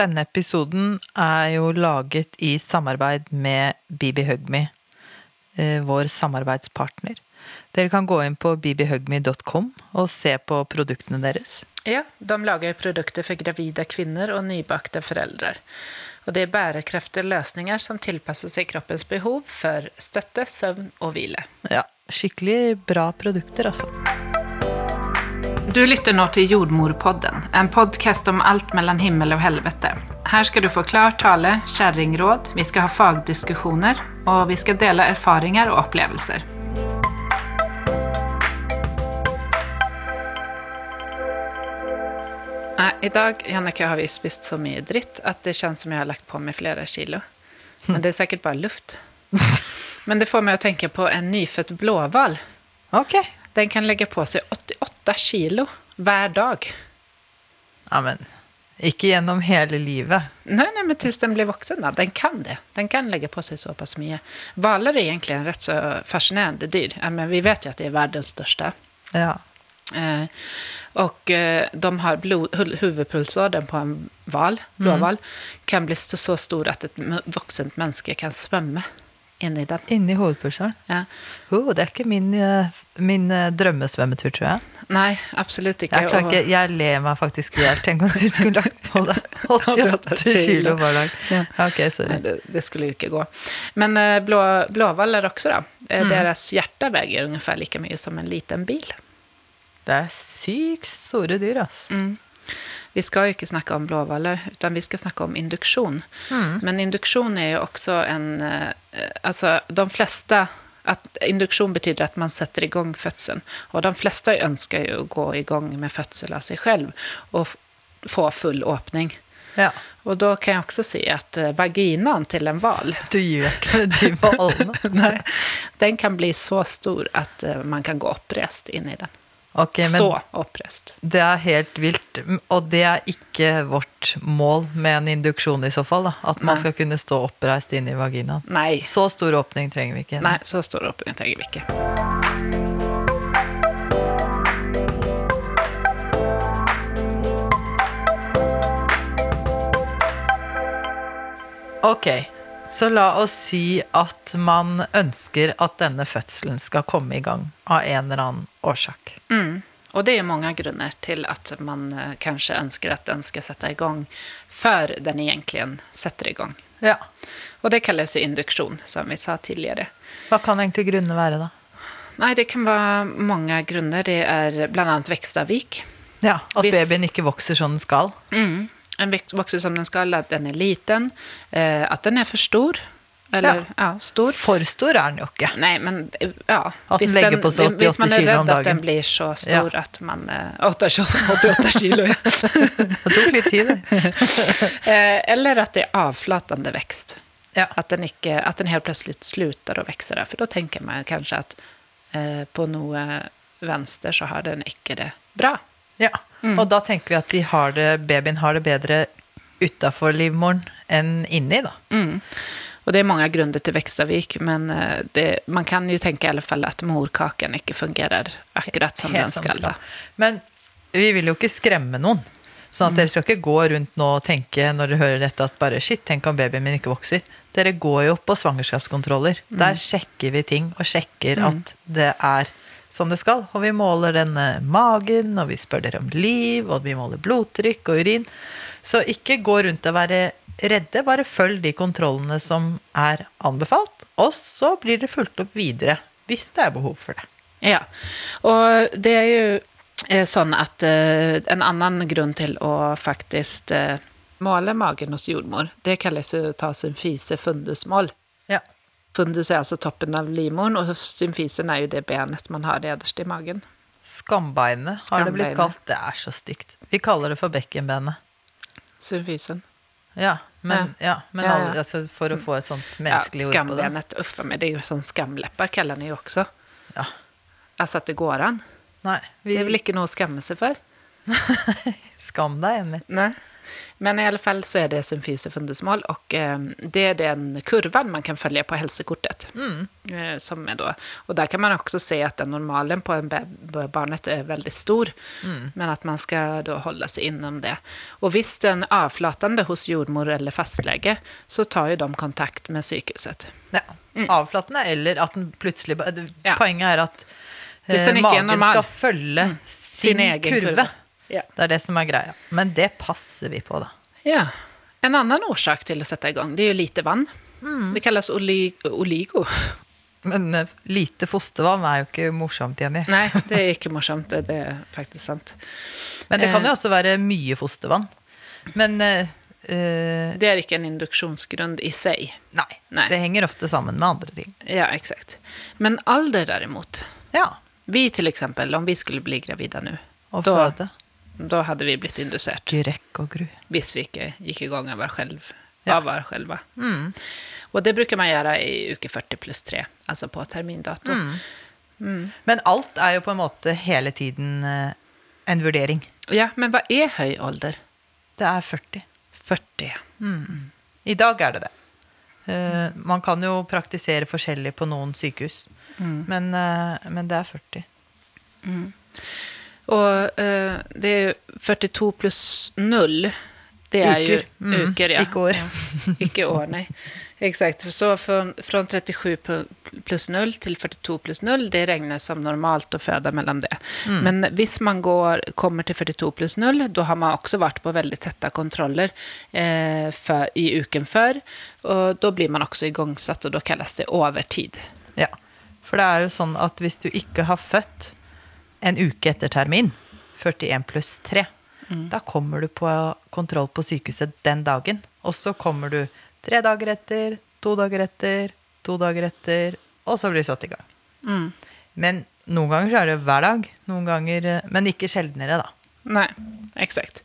Denne episoden er jo laget i samarbeid med Bibi Hugme, eh, vår samarbeidspartner. Dere kan gå inn på bibihugme.com og se på produktene deres. Ja, de lager produkter for gravide kvinner og nybakte foreldre. Og det er bærekraftige løsninger som tilpasser seg kroppens behov for støtte, søvn og hvile. Ja, skikkelig bra produkter, altså. Du lytter nå til Jordmorpodden, en podkast om alt mellom himmel og helvete. Her skal du få klar tale, kjerringråd, vi skal ha fagdiskusjoner, og vi skal dele erfaringer og opplevelser. I dag Janneke, har vi spist så mye dritt at det kjennes som jeg har lagt på meg flere kilo. Men det er sikkert bare luft. Men det får meg å tenke på en nyfødt blåhval. Ok. Den kan legge på seg 88 kilo hver dag. Ja, men ikke gjennom hele livet. Nei, nei, men til den blir voksen. Da. Den kan det. Den kan legge på seg såpass mye. Hvaler er egentlig en rett så fascinerende dyr. Ja, men vi vet jo at det er verdens største. Ja. Eh, och eh, de har blod, huvudpulsådern på en val, blåhval, kan bli så, så stor at et voksent menneske kan svømme inni den. Inni hovedpulsåren. Ja. Oh, det er ikke min, eh, min eh, drømmesvømmetur, tror jeg. Nei, absolutt ikke. Jeg, ikke, jeg ler meg faktisk i hjel. Tenk om du skulle lagt på deg 88 kilo hver dag. Ja. Ok, sorry. Nei, det, det skulle jo ikke gå. Men eh, blå, blåhvaler også, da. Mm. Deres hjerte veier omtrent like mye som en liten bil. Det er sykt store dyr, altså. Vi skal jo ikke snakke om blåhvaler, utan vi skal snakke om induksjon. Men induksjon er jo også en eh, Altså, de fleste at Induksjon betyder at man setter i gang fødselen. Og de fleste ønsker jo å gå i gang med fødsel av seg selv og få full åpning. Ja. Og da kan jeg også si at vaginan vaginaen til en hval Du gjør ikke de hvalene. Nei, den kan bli så stor at eh, man kan gå oppreist inn i den. Ok, men Stå oppreist. det er helt vilt. Og det er ikke vårt mål med en induksjon i så fall. Da. At man Nei. skal kunne stå oppreist inn i vaginaen. Nei, Så stor åpning trenger vi ikke. nei så stor åpning trenger vi ikke. Ok, så la oss si at man ønsker at denne fødselen skal komme i gang av en eller annen årsak. Mm. Og det er mange grunner til at man eh, kanskje ønsker at den skal sette i gang før den egentlig setter i gang. Ja. Og det kalles induksjon, som vi sa tidligere. Hva kan egentlig grunnene være, da? Nei, det kan være mange grunner. Det er annet vekstavvik. Ja, At Hvis- babyen ikke vokser som den skal? Mm. En vokser som den skal, at den er liten, eh, at den er for stor. Eller, ja, stor. For stor er den jo ikke. Nei, men ja. At den legger på seg 88 hvis man er redd at den blir så stor at man eh, 88 kilo, ja. Det tok litt tid, det. Eh, Eller at det er avflatende vekst. Ja. At den, ikke, at den helt plutselig slutter å vokse. For da tenker man kanskje at eh, på noe venstre så har den ikke det bra. ja. Mm. Og da tenker vi at de har det, babyen har det bedre utafor livmoren enn inni, da. Mm. Og det er mange grunner til vekstavik, men eh, det, man kan jo tenke i alle fall at morkaken ikke fungerer akkurat som Helt den skal. da. Men vi vil jo ikke skremme noen. Sånn at Mm. dere skal ikke gå rundt nå og tenke når dere hører dette at bare shit, tenk om babyen min ikke vokser. Dere går jo på svangerskapskontroller. Mm. Der sjekker vi ting, og sjekker at det er som det skal. Og vi måler denne magen, og vi spør dere om liv, og vi måler blodtrykk og urin. Så ikke gå rundt og være redde, bare følg de kontrollene som er anbefalt. Og så blir det fulgt opp videre, hvis det er behov for det. Ja, og det er jo eh, sånn at uh, en annen grunn til å faktisk uh, måle magen hos jordmor, det kalles jo ta symfyse fundusmål. Fundus er altså toppen av livmoren, og symfisen er jo det benet man har nederst i magen. Skambeinet har det blitt kalt. Det er så stygt. Vi kaller det for bekkenbenet. Symfisen. Ja, men, ja, men Ja, ja. alle- altså, for å få et sånt menneskelig ord på det. skambenet, uff a meg, det er jo sånn skamlepper kaller ni jo også. Ja. Altså at det går an. Nei, vi Det er vel ikke noe å skamme seg for? skam deg, Jenny. Men i alla fall så är det symfysefundusmål och og det är den kurvan man kan följa på hälsokortet. Mm. som är då, och där kan man också se att den normalen på en barnet är väldigt stor. Men att man ska då hålla sig inom det. Och visst den avflatande hos jordmor eller fastläge så tar ju de kontakt med sykehuset. Ja. Avflatende, eller at den plutselig Mm. Ja. Poenget er at eh, er magen skal følge sin, Sin egen kurve. kurve. Ja. Det er det som er greia. Men det passer vi på, da. Ja. En annen årsak til å sette i gang, det er jo lite vann. Det kalles oli oligo. Men eh, lite fostervann er jo ikke morsomt, Jenny. Nei, det er ikke morsomt. Det er faktisk sant. Men det kan jo Eh. også være mye fostervann. Men eh, Det er ikke en induksjonsgrunn i seg. nei, Nei. Det henger ofte sammen med andre ting. Ja, eksakt. Men alder derimot. Ja. Vi til eksempel, om vi skulle bli gravide nå Og føde. Då hade vi blivit inducerat. Skrekk og gru. Hvis vi ikke gick igång av oss själv, Ja. av oss själva. Och det brukar man göra i uke 40 plus 3, alltså på termindato. Men alt er jo på en måte hele tiden eh, en vurdering. Ja, men vad är hög ålder? Det er 40. 40. I dag er det det. Uh, man kan jo praktisere forskjellig på noen sykehus, men, uh, men det er 40. Och eh, det er ju 42 pluss 0. Det er ju Uker. Mm. uker, ja. Ikke år. Ja. Ikke år, nei. Exakt. Så fra från 37 pluss null 0 till 42 pluss 0, det regnes som normalt å føde mellom det. Mm. Men hvis man går, kommer til 42 pluss 0, da har man også vært på veldig tette kontroller eh, for, i uken før. Og da blir man også igangsatt, og da kalles det overtid. Ja. For det er jo sånn at hvis du ikke har født en uke etter termin, 41 pluss 3, da kommer du på kontroll på sykehuset den dagen. Og så kommer du tre dager etter, to dager etter, to dager etter, og så blir du satt i gang. Mm. Men noen ganger så er det hver dag, noen ganger, eh, men ikke sjeldnere, da. Nei, eksakt.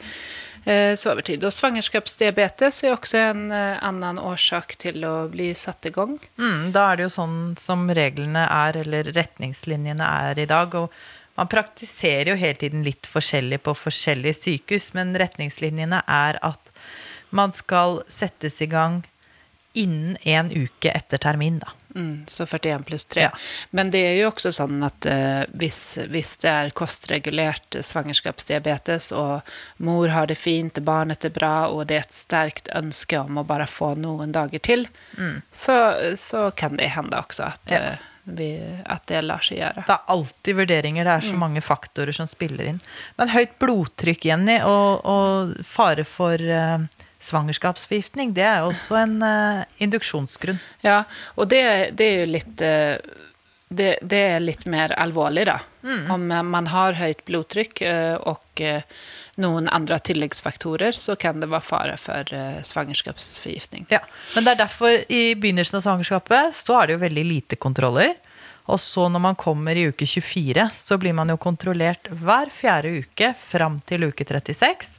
Eh, Så. Och svangerskapsdiabetes er også en annen årsak til å bli satt igång. Mm, da er det jo sånn som reglene er, eller retningslinjene er i dag. Og man praktiserer jo hele tiden litt forskjellig på forskjellige sykehus, men retningslinjene er at man skal settes i gang innen en uke etter termin, da. Mm, så 41 pluss 3. Ja. Men det er jo også sånn at uh, hvis, hvis det er kostregulert svangerskapsdiabetes og mor har det fint, barnet er bra og det er et sterkt ønske om å bare få noen dager til, mm. så, så kan det hende også att, Mm. Ja. eh, vi, at det lar seg gjøre. Det er alltid vurderinger, det er så mange faktorer som spiller inn. Men høyt blodtrykk, Jenny, og, og fare for uh, svangerskapsforgiftning, det er også en uh, induksjonsgrunn. Ja, og det, det er jo litt uh, Det, det er litt mer alvorlig, da. Mm. Om man har høyt blodtrykk og och noen andre tilleggsfaktorer, så kan det være fare for svangerskapsforgiftning. Ja, Men det er derfor i begynnelsen av svangerskapet så er det jo veldig lite kontroller. Og så når man kommer i uke 24, så blir man jo kontrollert hver fjerde uke fram til uke 36.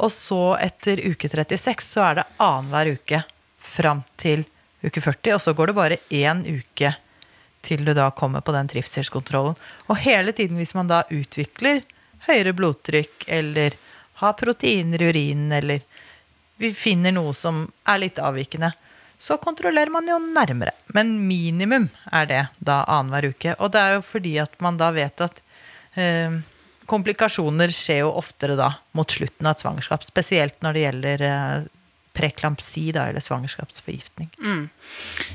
Og så etter uke 36 så er det annenhver uke fram til uke 40. Og så går det bare én uke til du da kommer på den trivselskontrollen. Og hele tiden hvis man da utvikler høyere blodtrykk eller har proteiner i urinen eller vi finner noe som er litt avvikende, så kontrollerer man jo nærmere. Men minimum er det da annenhver uke. Og det er jo fordi at man da vet at eh, komplikasjoner skjer jo oftere da mot slutten av et svangerskap. Spesielt når det gjelder eh, preklampsi, da, eller svangerskapsforgiftning.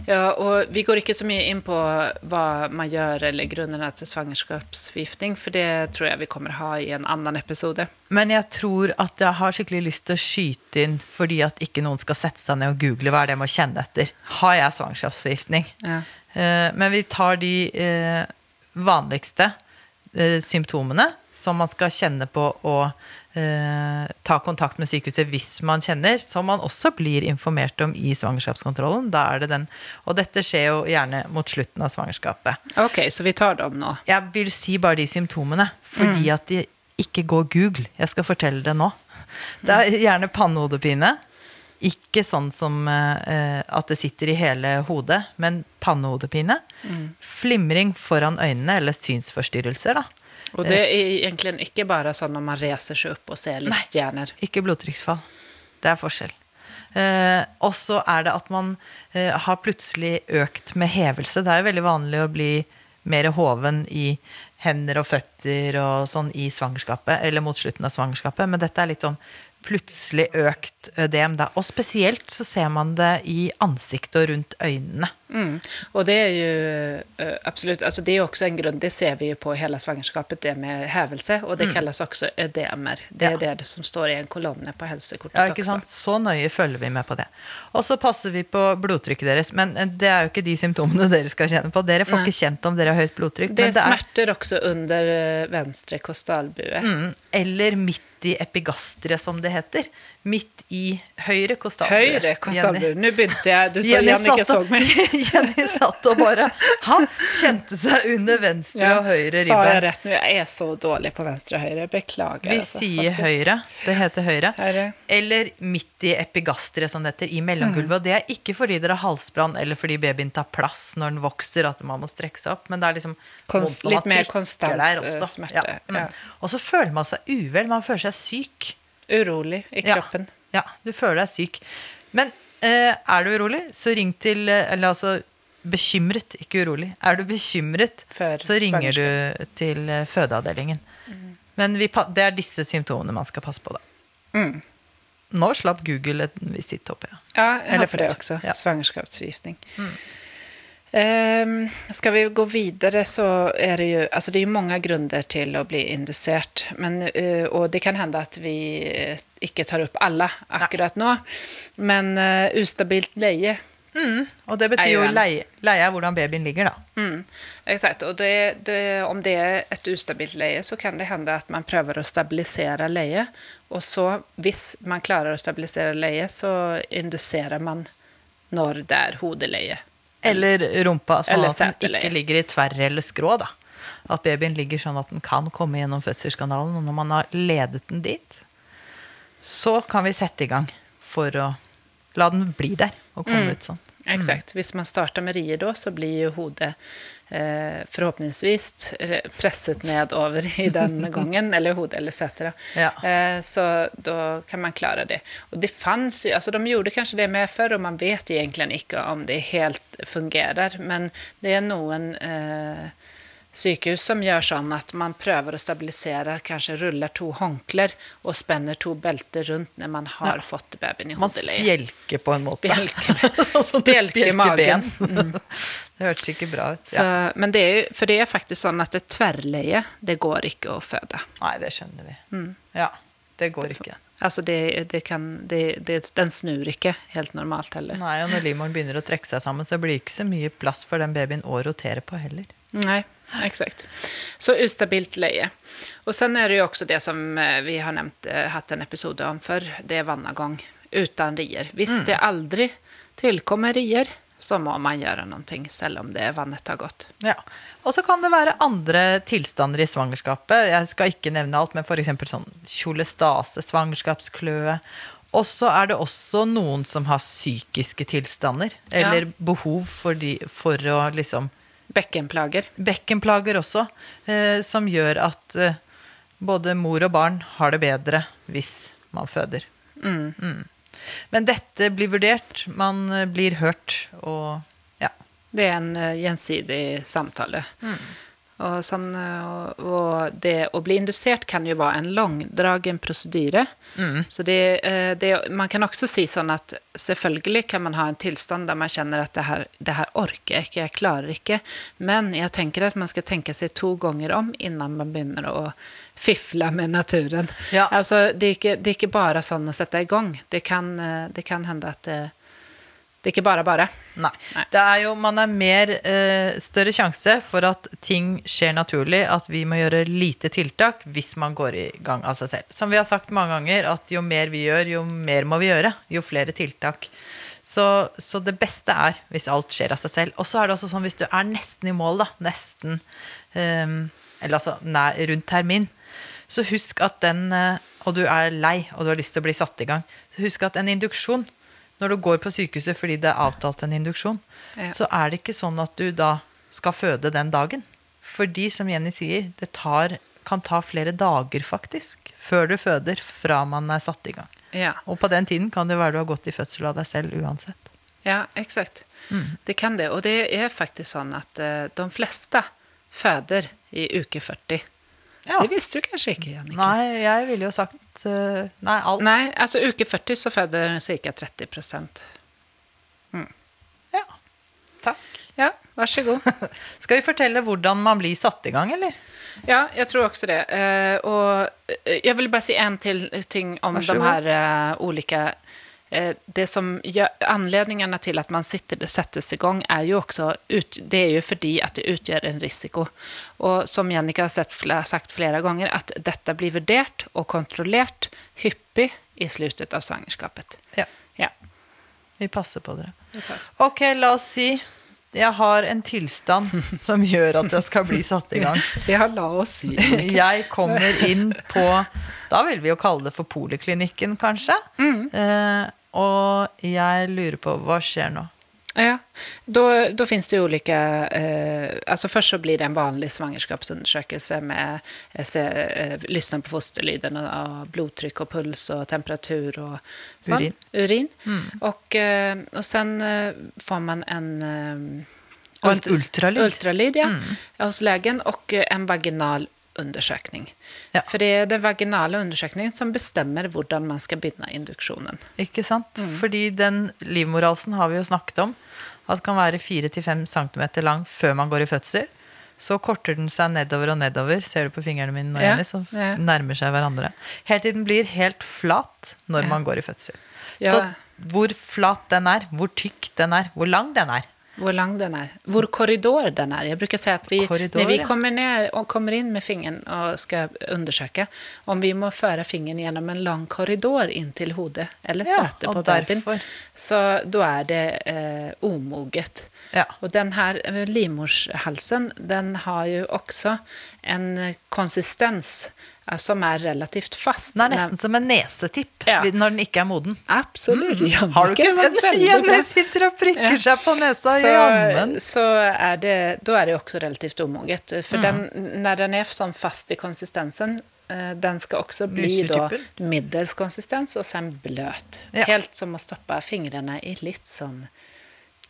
Ja, og vi går ikke så mye inn på hva man gjør eller grunnene til svangerskapsforgiftning, for det tror jeg vi kommer ha i en annen episode. Men jeg tror at jeg har skikkelig lyst til å skyte inn fordi at ikke noen skal sette seg ned og google hva er det jeg må kjenne etter. Har jeg svangerskapsforgiftning? Ja. Eh, Men vi tar de eh, vanligste eh, symptomene som man skal kjenne på og eh, ta kontakt med sykehuset hvis man kjenner, som man også blir informert om i svangerskapskontrollen. Da er det den. Og dette skjer jo gjerne mot slutten av svangerskapet. Ok, så vi tar dem nå. Jeg vil si bare de symptomene, fordi at de ikke går Google. Jeg skal fortelle det nå. Det er gjerne pannehodepine. Ikke sånn som eh, at det sitter i hele hodet, men pannehodepine. Flimring foran øynene, eller synsforstyrrelser, da. Og det er egentlig ikke bare sånn når man reiser seg opp og ser litt Nei. stjerner. Ikke blodtrykksfall. Det er forskjell. Eh, og så er det at man eh, har plutselig økt med hevelse. Det er jo veldig vanlig å bli mer hoven i hender og føtter og sånn i svangerskapet, eller mot slutten av svangerskapet, men dette er litt sånn plutselig økt ødem. Da. Og spesielt så ser man det i ansiktet og rundt øynene. Mm. Och det är ju absolutt, absolut, alltså det är också en grund, det ser vi ju på hela svangerskapet, det med hävelse, och det kallas också ödemer. Det er Ja. det som står i en kolonne på helsekortet Ja, ikke sant? Så nøye følger vi med på det. Og så passer vi på blodtrykket deres. Men eh, det er jo ikke de symptomene dere skal kjenne på. Dere får Nei. ikke kjent om dere har høyt blodtrykk. Det är men det er, smärtor också under eh, venstre kostalbue. mm, eller midt i epigastria, som det heter. Midt i høyre kostalbue. Høyre kostalbue. Nå begynte jeg, du så Jenny Jannicke så meg. Jenny satt og bare Han kjente seg under venstre og høyre Sa jeg rett nå? Jeg er så dårlig på venstre og høyre. Beklager. Vi altså, sier faktisk. høyre. Det heter høyre. Høyre. Eller midt i epigastria, som det heter, i mellomgulvet. Og det er ikke fordi dere har halsbrann eller fordi babyen tar plass når den vokser, at man må strekke seg opp, men det er liksom Konst- litt mer konstant, eh, smerte, Ja. Mm. ja. Og så føler man seg uvel. Man føler seg syk. Urolig i kroppen. Ja, du føler deg syk. Men er du urolig, så ring til eh, Eller altså bekymret, ikke urolig. Er du bekymret, Før så ringer du til fødeavdelingen. fødeavdelingen. Men vi, det er disse symptomene man skal passe på, da. Mm. Nå slapp Google en visitt, opp, ja. Ja, jeg Eller for det også. Ja. Svangerskapsforgiftning. Svangerskapsförgiftning. Ehm, ska vi gå videre så är det ju, alltså det är många grunder till att bli indusert, Men, eh, og det kan hende at vi ikke inte tar opp alle akkurat nå. Men uh, ustabilt leie, Og det betyr Er jo jo leie, leie er hvordan babyen ligger, da. mm, exakt. Og det, det, om det er et ustabilt leie så kan det hende at man prøver å stabilisere leie. Og så, hvis man klarer å stabilisere leie så induserer man når det er hodeleie. Eller rumpa, sånn Eller at den ikke ligger i tverr eller skrå. da. At babyen ligger sånn at den kan komme gjennom fødselskanalen. Og når man har ledet den dit, så kan vi sette i gang for å la den bli der og komme ut sånn. Exakt. Hvis man starter med rier da, så blir jo hodet eh, förhoppningsvis eh, presset ned over i den gangen, eller hodet eller sätera. Ja. Eh, så da kan man klare det. Og det fanns ju, alltså de gjorde kanskje det med før, og man vet egentlig ikke om det er helt fungerar, men det er noen eh, sykehus som gjør sånn at man prøver å stabilisere, kanskje ruller to håndklær og spenner to belter rundt når man har Ja. fått babyen i Man spjelker på en måte. Spjelker. sånn som Spjelker spjelker magen. Mm. det hørtes ikke bra ut. Så, Ja. Men det er for det er faktisk sånn at et tverrleie, det går ikke å føde. Nei, det skjønner vi. Mm. Ja, det går ikke. Altså, det, det kan, det, det, den snur ikke helt normalt heller. Nei, og når livmoren begynner å trekke seg sammen, så blir det ikke så mye plass for den babyen å rotere på heller. Nei, exakt. Så ustabilt leie. Og sen er det jo også det som eh, vi har nevnt, hatt en episode om før, det er vannagång utan rier. Hvis det aldri tilkommer rier så må man gjøre noen ting, selv om det vannet har gått. Ja. Og så kan det være andre tilstander i svangerskapet. Jeg skal ikke nevne alt, men f.eks. sånn kjolestase, svangerskapskløe. Og så er det også noen som har psykiske tilstander, eller behov for, de, for å liksom Bekkenplager. Bekkenplager også, eh, som gjør at eh, både mor og barn har det bedre hvis man føder. Mm. Men dette blir vurdert, man eh, blir hørt, og ja. Det er en eh, gjensidig samtale. Och, sen, sånn, og, og, det, å bli indusert kan jo være en langdragen prosedyre. Mm. Så det, eh, det, man kan også si sånn at selvfølgelig kan man ha en tilstand der man kjenner at det her, det her orker jeg ikke, jeg klarer ikke. Men jeg tenker at man skal tenke seg to ganger om innan man begynner å fifle med naturen. Ja. Altså, det, er ikke, det er ikke bare sånn å sette i gang. Det kan, eh, det kan hende at det, det er ikke bare bare. Nei. Nei. Det er jo, man er mer eh, større sjanse for at ting skjer naturlig, at vi må gjøre lite tiltak hvis man går i gang av seg selv. Som vi har sagt mange ganger, at jo mer vi gjør, jo mer må vi gjøre. Jo flere tiltak. Så, så det beste er hvis alt skjer av seg selv. Og så er det også sånn hvis du er nesten i mål, da, nesten ehm, Eller altså nær, rundt termin, så husk at den eh, Og du er lei, og du har lyst til å bli satt i gang, så husk at en induksjon når du går på sykehuset fordi det er avtalt en induksjon, Ja. så er det ikke sånn at du da skal føde den dagen. Fordi, som Jenny sier, det tar kan ta flere dager, faktisk, før du føder, fra man er satt i gang. Ja, Og på den tiden kan det være du har gått i fødsel av deg selv uansett. ja eksakt. Mm. Det kan det. Og det er faktisk sånn at uh, de fleste føder i uke 40. Ja. Det visste du kanskje ikke, Jannicke? Nei, jeg ville jo sagt Nei, alt. Nei, altså uke 40 så føder ca. 30 Ja. Takk. Ja, vær så god. Skal vi fortelle hvordan man blir satt i gang, eller? Ja, jeg tror også det. Og jeg vil bare si bara säga en till ting om de her ulike olika... Eh, det som gör, anledningarna till att man sitter, sättes igång är ju också ut, det är ju fordi att det utgör en risiko. Og som Jannica har sett, sagt flere ganger, at dette blir vurdert og kontrollert hyppig i slutet av svangerskapet. Ja. Ja. Vi passer på dere. det. Ok, la oss si jeg har en tilstand som gjør at jeg skal bli satt i gang. Ja, la oss si. Jeg kommer inn på Da vil vi jo kalle det for poliklinikken, kanskje. Eh, og jeg lurer på hva skjer nå? Ja, da, da finnes det jo ulike Eh, altså Først så blir det en vanlig svangerskapsundersøkelse med eh, se, eh, lyssna på fosterlyden og blodtrykk og och puls og temperatur og sånn. Urin. urin. Och, eh, og sen får man en... Eh, ultralyd. Ultralyd, ja, hos legen och eh, en vaginal undersökning. Ja. For det er den vaginale undersøkningen som bestemmer hvordan man skal begynne induksjonen. Ikke sant? Fordi den livmorhalsen har vi jo snakket om. At kan være 4-5 cm lang før man går i fødsel. Så korter den seg nedover og nedover, ser du på fingrene mine nå, Ja, så ja. nærmer seg hverandre. Helt til den blir helt flat når man går i fødsel. Så hvor flat den er, hvor tykk den er, hvor lang den er, Hvor lang den er. Hvor korridor den er. Jeg bruker si at vi, Korridor, når vi kommer ned, och kommer inn med fingeren og skal undersøke, om vi må føre fingeren gjennom en lang korridor inn til hodet eller Ja, setet på babyen, så da er det eh, omoget. Ja. Og den här eh, livmorshalsen, den har jo også en konsistens som er relativt fast. Den er nesten som en nesetipp Ja. når den ikke er moden. Absolutt. Mm. Har du ikke den? Jenny sitter og prikker Ja. seg på nesa. så, Jammen. så er det, da er det også relativt omoget. För den, når den er sånn fast i konsistensen, eh, den skal også bli da middels konsistens og sen bløt. Ja. Helt som å stoppe fingrene i litt sånn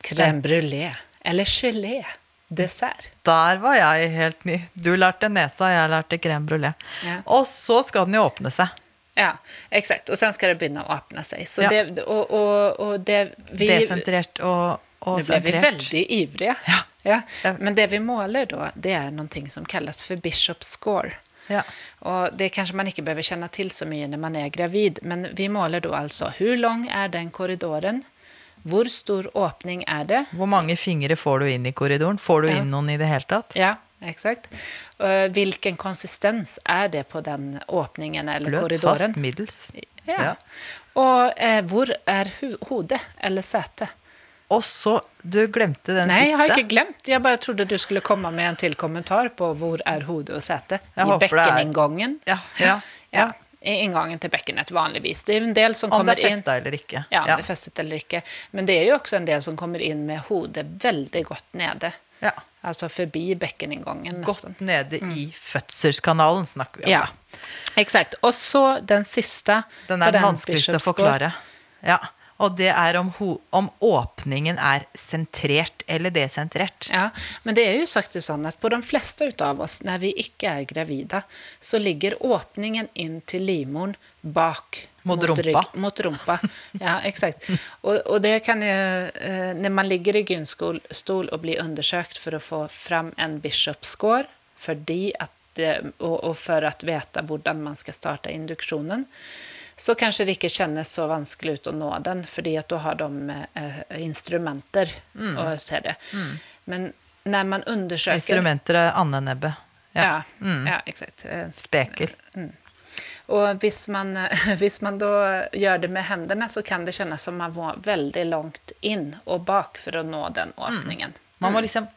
crème brulé eller gelé. Dessert. Der var jeg helt ny. Du lærte nesa, jeg lærte crème brulé. Ja. Og så skal den jo åpne seg. Ja, eksakt. Og så skal det börja öppna sig. Så Ja. det, og, og, og det vi... Desentrert og, og sentrert. Nå ble vi veldig ivrige. Ja. Ja. Men det vi måler da, det er noe som kalles for Bishop score. Ja. Og det kanskje man ikke behøver kjenne til så mye når man er gravid, men vi måler da altså hvor lang er den korridoren? Hvor stor åpning er det? Hvor mange fingre får du inn i korridoren? Får du Ja. inn noen i det hele tatt? Ja, eksakt. Hvilken konsistens er det på den åpningen eller Bløt, korridoren? fast, middels. Ja. Ja. Og eh, hvor er hodet eller setet? Og så Du glemte den siste. Nei, jeg har ikke glemt. Jeg bare trodde du skulle komme med en til kommentar på hvor er hodet og setet. I bekkeninngangen. Ja, ja, ja. I inngangen til bekkenet vanligvis. Det er en del som kommer inn... Om det er festet eller ikke. Ja, om det er festet eller ikke. Men det er jo også en del som kommer inn med hodet veldig godt nede. Ja. Altså forbi bekkeninngangen. Nesten. Godt nede i fødselskanalen snakker vi om. Ja, eksakt. exakt. Och så den siste. Den er den vanskeligste å forklare. Ja. Og det er om, om åpningen er sentrert eller desentrert. Ja, men det er jo sagt sånn at på de fleste av oss, når vi ikke er gravide, så ligger åpningen inn til livmoren bak. Mot rumpa. rygg- mot rumpa. Ja, eksakt. Og, og, det kan jo Når man ligger i gynstol og blir undersøkt for å få fram en bishop fordi at, og, og for å och för att veta hvordan man skal starte induktionen, så kanskje det ikke kjennes så vanskelig ut å nå den, fordi at du har de eh, instrumenter Mm. og ser det. Men når man undersøker Instrumenter er andenebbet. Ja, Mm. ja, exakt. Eh, Spekel. Og hvis man, hvis man da gjør det med hendene, så kan det kjennes som man må veldig langt inn og bak for å nå den åpningen. Man må liksom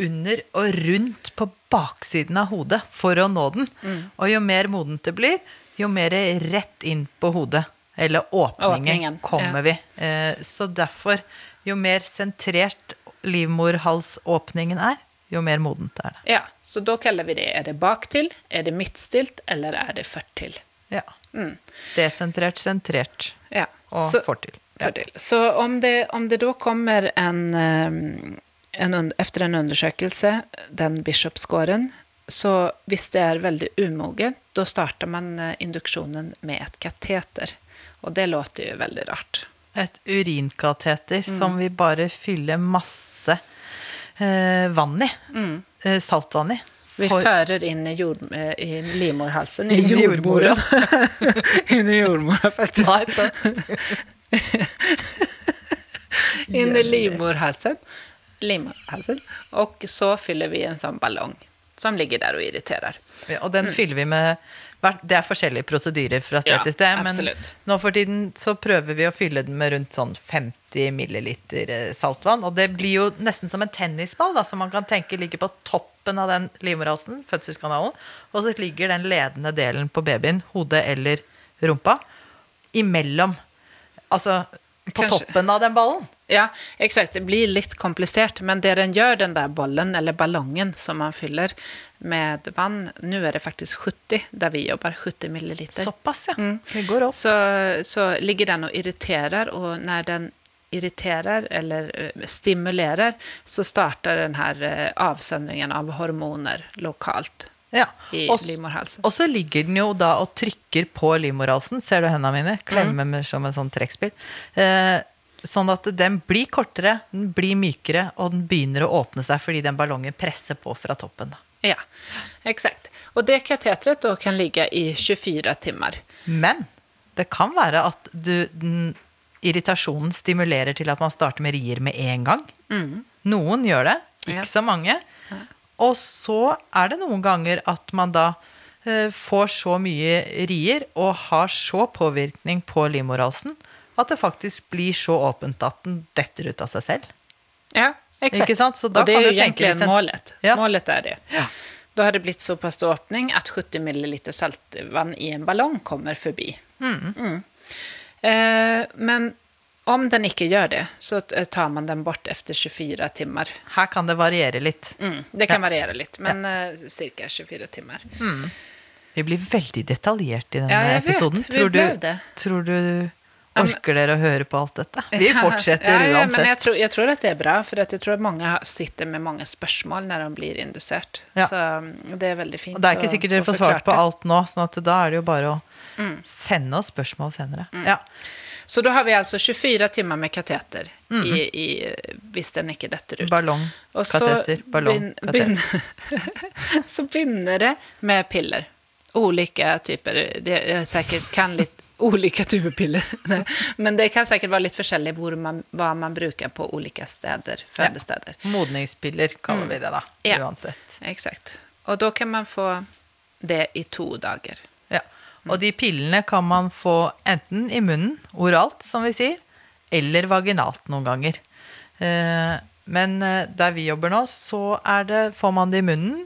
under og rundt på baksiden av hodet for å nå den. Mm. Og jo mer modent det blir, jo mer rett inn på hodet. Eller åpningen, Åpningen, kommer ja. vi. Eh, så derfor, jo mer sentrert livmorhalsåpningen er, jo mer modent er det. Ja, så da kaller vi det Er det baktil, er det midtstilt, eller er det førtil? Ja. Mm. Desentrert, sentrert Ja. og så, fortil. Ja. fortil. Så om det, om det da kommer en, en, en, Etter efter en undersøkelse, den biskopsgården, så hvis det er veldig umogent, da starter man eh, induksjonen med et kateter. Og det låter jo veldig rart. Et urinkateter Mm. som vi bare fyller masse eh, vann i. Eh, saltvann i. Vi For- fører inn i, jord, eh, i livmorhalsen. I jordmora. inn i jordmora, faktisk. Inn i livmorhalsen. livmorhalsen. Og så fyller vi en sånn ballong som ligger der og irriterer. Ja, og den fyller vi med Det er forskjellige prosedyrer fra sted Mm. Ja, til sted, men absolutt. nå for tiden så prøver vi å fylle den med rundt sånn 50 milliliter eh, saltvann. Og det blir jo nesten som en tennisball, da, som man kan tenke ligger på toppen av den livmorhalsen, fødselskanalen, og så ligger den ledende delen på babyen, hodet eller rumpa, imellom. Altså på Kanskje- toppen av den ballen. Ja, exakt. Det blir litt komplisert, men det den gjør, den der bollen, eller ballongen som man fyller med vann Nå er det faktisk 70 der vi jobber. 70 milliliter. Såpass, ja. Mm. Det går opp. så, så ligger den og irriterer, og når den irriterer eller eh, stimulerer, så starter den her eh, avsøndringen av hormoner lokalt Ja. i Og livmorhalsen. Og så ligger den jo da og trykker på livmorhalsen. Ser du hendene mine? Mm. Klemmer mm. som en sånn trekkspill. Eh, sånn at den blir kortere, den blir mykere, og den begynner å åpne seg fordi den ballongen presser på fra toppen. Ja, eksakt. Og det kateteret da kan ligge i 24 timer. Men det kan være at du, den, irritasjonen stimulerer til at man starter med rier med en gang. Noen gjør det, ikke Ja. så mange. Og så er det noen ganger at man da eh, får så mye rier og har så påvirkning på livmorhalsen at det faktisk blir så åpent at den detter ut av seg selv. Ja, exakt. Och det er jo egentlig sen- målet. Ja. Målet er det. Da har det blitt såpass stor öppning att 70 ml saltvann i en ballong kommer forbi. Mm. Eh, men om den ikke gjør det, så tar man den bort etter 24 timer. Her kan det variere litt. Mm. Det kan variere litt, men eh, cirka 24 timmar. Vi blir veldig detaljert i denne Ja, jeg vet. episoden. Vi Tror du, det. tror du Ja, orker dere å høre på alt dette? Vi fortsetter ja, ja, uansett. Men jeg tror, jeg tror at det er bra, for jeg tror at mange sitter med mange spørsmål når de blir indusert. Ja. Så mm, det er veldig fint. Og det er ikke sikkert dere får svart på alt nå, sånn da er det jo bare å Mm. sende oss spørsmål senere. Ja. Så da har vi altså 24 timer med kateter i, i, hvis den ikke detter ut. Ballong, Og så kateter, ballong, kateter. så begynner det med piller. Ulike typer. Det er sikkert kan litt olika typer piller. Men det kan sikkert være litt forskjellig man, hva man bruker på ulike steder, fødesteder. Modningspiller kaller vi det da, Mm. Ja. uansett. Exakt. Og da kan man få det i to dager. Ja. Og de pillene kan man få enten i munnen, oralt, som vi sier, eller vaginalt noen ganger. Eh, Men eh, der vi jobber nå, så det, får man det i munnen,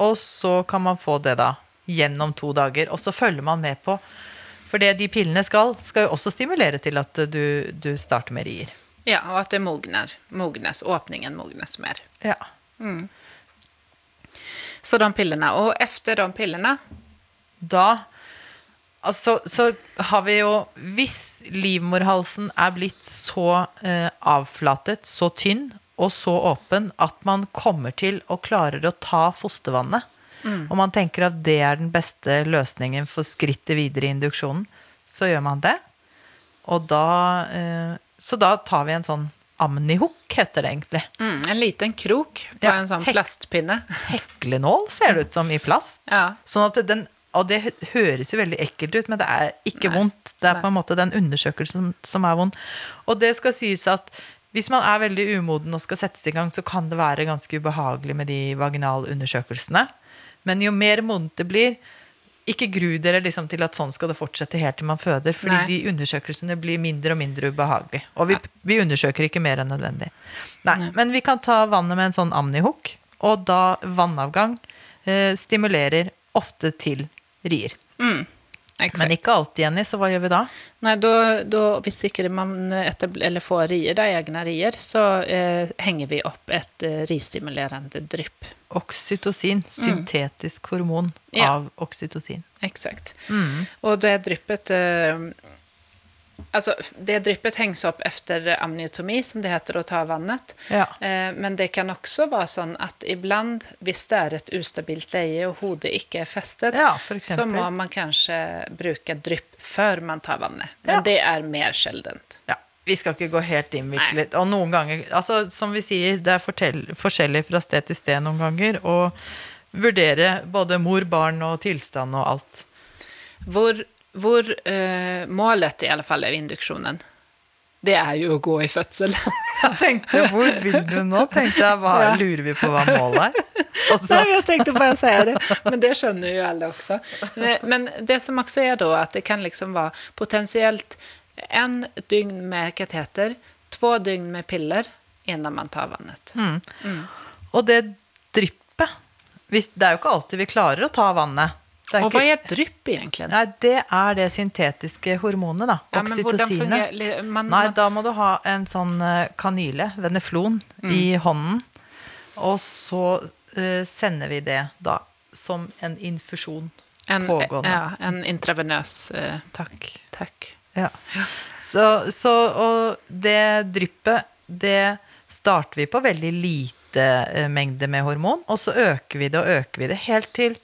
og så kan man få det da gjennom to dager. Og så følger man med på For det de pillene skal, skal jo også stimulere til at du, du starter med rier. Ja, og at det mogner. Mognes, åpningen mognes mer. Ja. Så de pillene. Og etter de pillene da altså, så har vi jo Hvis livmorhalsen er blitt så eh, avflatet, så tynn og så åpen at man kommer til og klarer å ta fostervannet, og man tenker at det er den beste løsningen for skrittet videre i induksjonen, så gjør man det. Og da eh, Så da tar vi en sånn amnihook, heter det egentlig. mm, En liten krok på Ja, en sånn plastpinne. heklenål, ser det ut som, i plast. Ja. Sånn at den, og det høres jo veldig ekkelt ut, men det er ikke Nei. vondt. Det er Nei. på en måte den undersøkelsen som er vond. Og det skal sies at hvis man er veldig umoden og skal settes i gang, så kan det være ganske ubehagelig med de vaginalundersøkelsene. Men jo mer modent det blir, ikke gru dere liksom til at sånn skal det fortsette helt til man føder, fordi Nei. de undersøkelsene blir mindre og mindre ubehagelige. Og vi, vi undersøker ikke mer enn nødvendig. Nei, Nei. Men vi kan ta vannet med en sånn amnihook, og da vannavgang eh, stimulerer ofte til rier. Mm. Exakt. Men ikke alltid, Jenny, så hva gjør vi da? Nei, då, då hvis ikke man eller får rier, da, egne rier, så eh, henger vi opp et eh, ristimulerende drypp. Oksytocin, syntetisk hormon Ja. oksytocin. Eksakt. Mm. Og det dryppet, eh, alltså det dryppet hängs upp efter amniotomi, som det heter, å ta vannet. Ja. Eh, men det kan også være sånn at ibland, hvis det er et ustabilt leie og hodet ikke er festet, Ja, så må man kanskje bruke drypp før man tar vannet. Men Ja. det er mer sjeldent. Ja, vi skal ikke gå helt innviklet. Og noen ganger, altså som vi sier, det er forskjellig fra sted til sted noen ganger, og vurdere både mor, barn og tilstand og alt. Hvor, hvor uh, målet i alle fall er induksjonen, det er jo å gå i fødsel. Jeg tenkte, hvor vil du nå? Tenkte jeg, hva, Ja. lurer vi på hva målet er? Og så, tenkte jag tänkte bara säga det, men det skjønner jo alle også. Men- Men det som også er da, at det kan liksom være potensielt en dygn med kateter, två dygn med piller før man tar vannet. og det dryppet, det er jo ikke alltid vi klarer å ta vannet. Er ikke, är ett drypp egentlig? nei, det er det syntetiske hormonet da, Ja, oksytocinet. Nei, da må du ha en sånn eh, kanyle, veneflon, i hånden. Og så uh, sender vi det da som en infusjon en, pågående. ja, en intravenøs uh, Takk. Takk. Ja. Så, så og det dryppet, det starter vi på veldig lite mengde med hormon, og så øker vi det og øker vi det helt til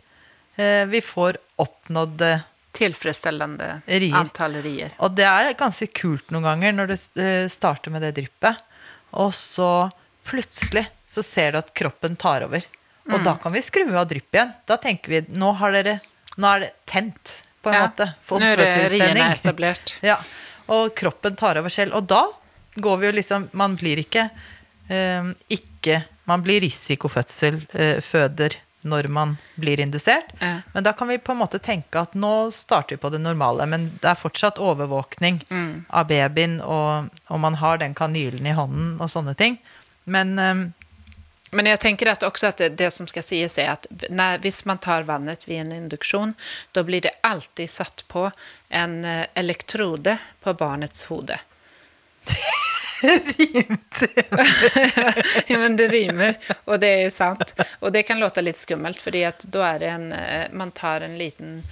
vi får oppnådd Tilfredsstillende Tillfredsställande Rier. antall rier. Og det er ganske kult noen ganger når det eh, starter med det dryppet, og så plutselig så ser du at kroppen tar over. Og Mm. da kan vi skru av dryppet igjen. Da tenker vi nå, har dere, nå er det tent, på en Ja, måte. Fått fødselsstemning. Ja, og kroppen tar over selv. Og da går vi jo liksom Man blir ikke eh, ikke Man blir risikofødsel, eh, føder, når man blir indusert. Ja. Men da kan vi på en måte tenke at nå starter vi på det normale, men det er fortsatt overvåkning Mm. av babyen, og, og man har den kanylen i hånden og sånne ting. Men um, Men jeg tenker at også at det, det som skal sies er at når, hvis man tar vannet ved en induksjon, da blir det alltid satt på en eh, elektrode på barnets hode. ja, men det rimer, og det er sant. Og det kan låte litt skummelt, fordi da er det en eh, Man tar en liten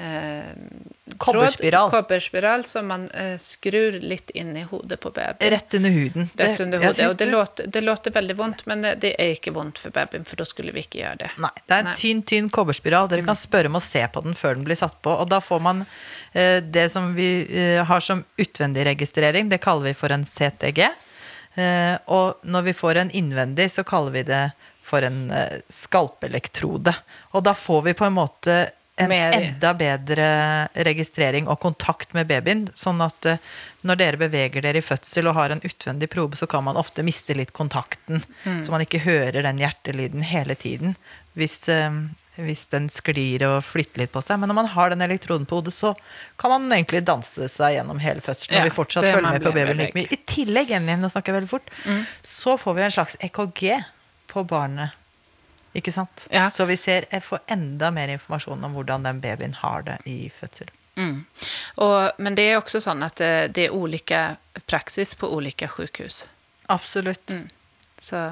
eh, Kobberspiral. Tråd, kobberspiral som man eh, skrur litt inn i hodet på babyen. rett under huden. Rett Det- under hodet. Og det du- låter, det låter veldig vondt, men det- det er ikke vondt for babyen, for da skulle vi ikke gjøre det. Nei, det er en Nei. tynn, tynn kobberspiral. Dere kan spørre om å se på den før den blir satt på. Og da får man eh, det som vi eh, har som utvendig registrering, det kaller vi for en CTG. Eh, og når vi får en innvendig, så kaller vi det for en eh, skalpelektrode. Og da får vi på en måte en enda bedre registrering og kontakt med babyen. Sånn at eh, når dere beveger dere i fødsel og har en utvendig probe, så kan man ofte miste litt kontakten. Så man ikke hører den hjertelyden hele tiden. Hvis, eh, hvis den sklir og flytter litt på seg. Men når man har den elektroden på hodet, så kan man egentlig danse seg gjennom hele fødselen. Ja, og vi fortsatt følger med på babyen like mye. I tillegg, Jenny, nå snakker jeg veldig fort, så får vi en slags EKG på barnet. Ikke sant? Ja. Så vi ser, får enda mer informasjon om hvordan den babyen har det i fødsel. Mm. Og, men det er også sånn at det, det er ulike praksis på ulike sykehus. Absolutt. Så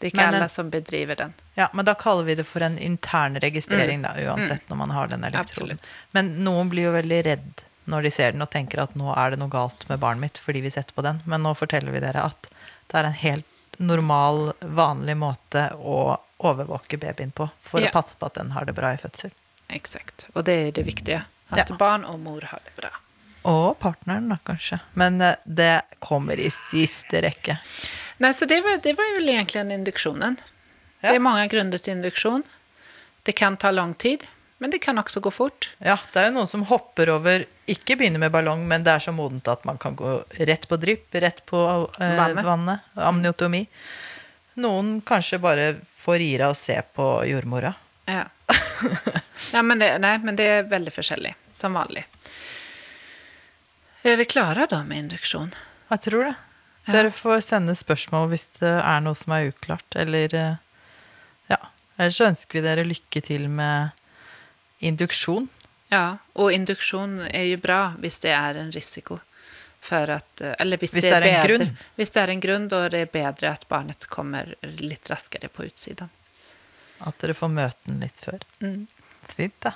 det er ikke Men alle som bedriver den. Ja, men da kaller vi det for en intern registrering, da, uansett når man har den elektroden. Absolutt. Men noen blir jo veldig redd når de ser den og tenker at nå er det noe galt med barnet mitt fordi vi setter på den. Men nå forteller vi dere at det er en helt normal, vanlig måte å overvåke babyen på for Ja. å passe på at den har det bra i fødsel. Eksakt. Og det er det viktige. At Ja. barn og mor har det bra. Og partneren, da, kanskje. Men eh, det kommer i siste rekke. Nei, så det var, det var jo egentlig induksjonen. Ja. Det er mange grunner til induksjon. Det kan ta lang tid, men det kan også gå fort. Ja, det er jo noen som hopper over Ikke begynner med ballong, men det er så modent at man kan gå rett på drypp, rett på eh, Vannet. vannet. Amniotomi. Noen kanskje bare får gira og se på jordmora. Ja. nei, men det, nei, men det er veldig forskjellig, som vanlig. Er vi klare da med induksjon? Jeg tror det. Ja. Dere får sende spørsmål hvis det er noe som er uklart, eller eh, Ja. Ellers ønsker vi dere lykke til med induksjon. Ja, og induksjon er jo bra hvis det er en risiko. For at, eh, eller hvis, Hvis det er en bedre, grunn. Hvis det er en grunn, da er det bedre at barnet kommer litt raskere på utsiden. At dere får møte den litt før. Mm. Fint, da.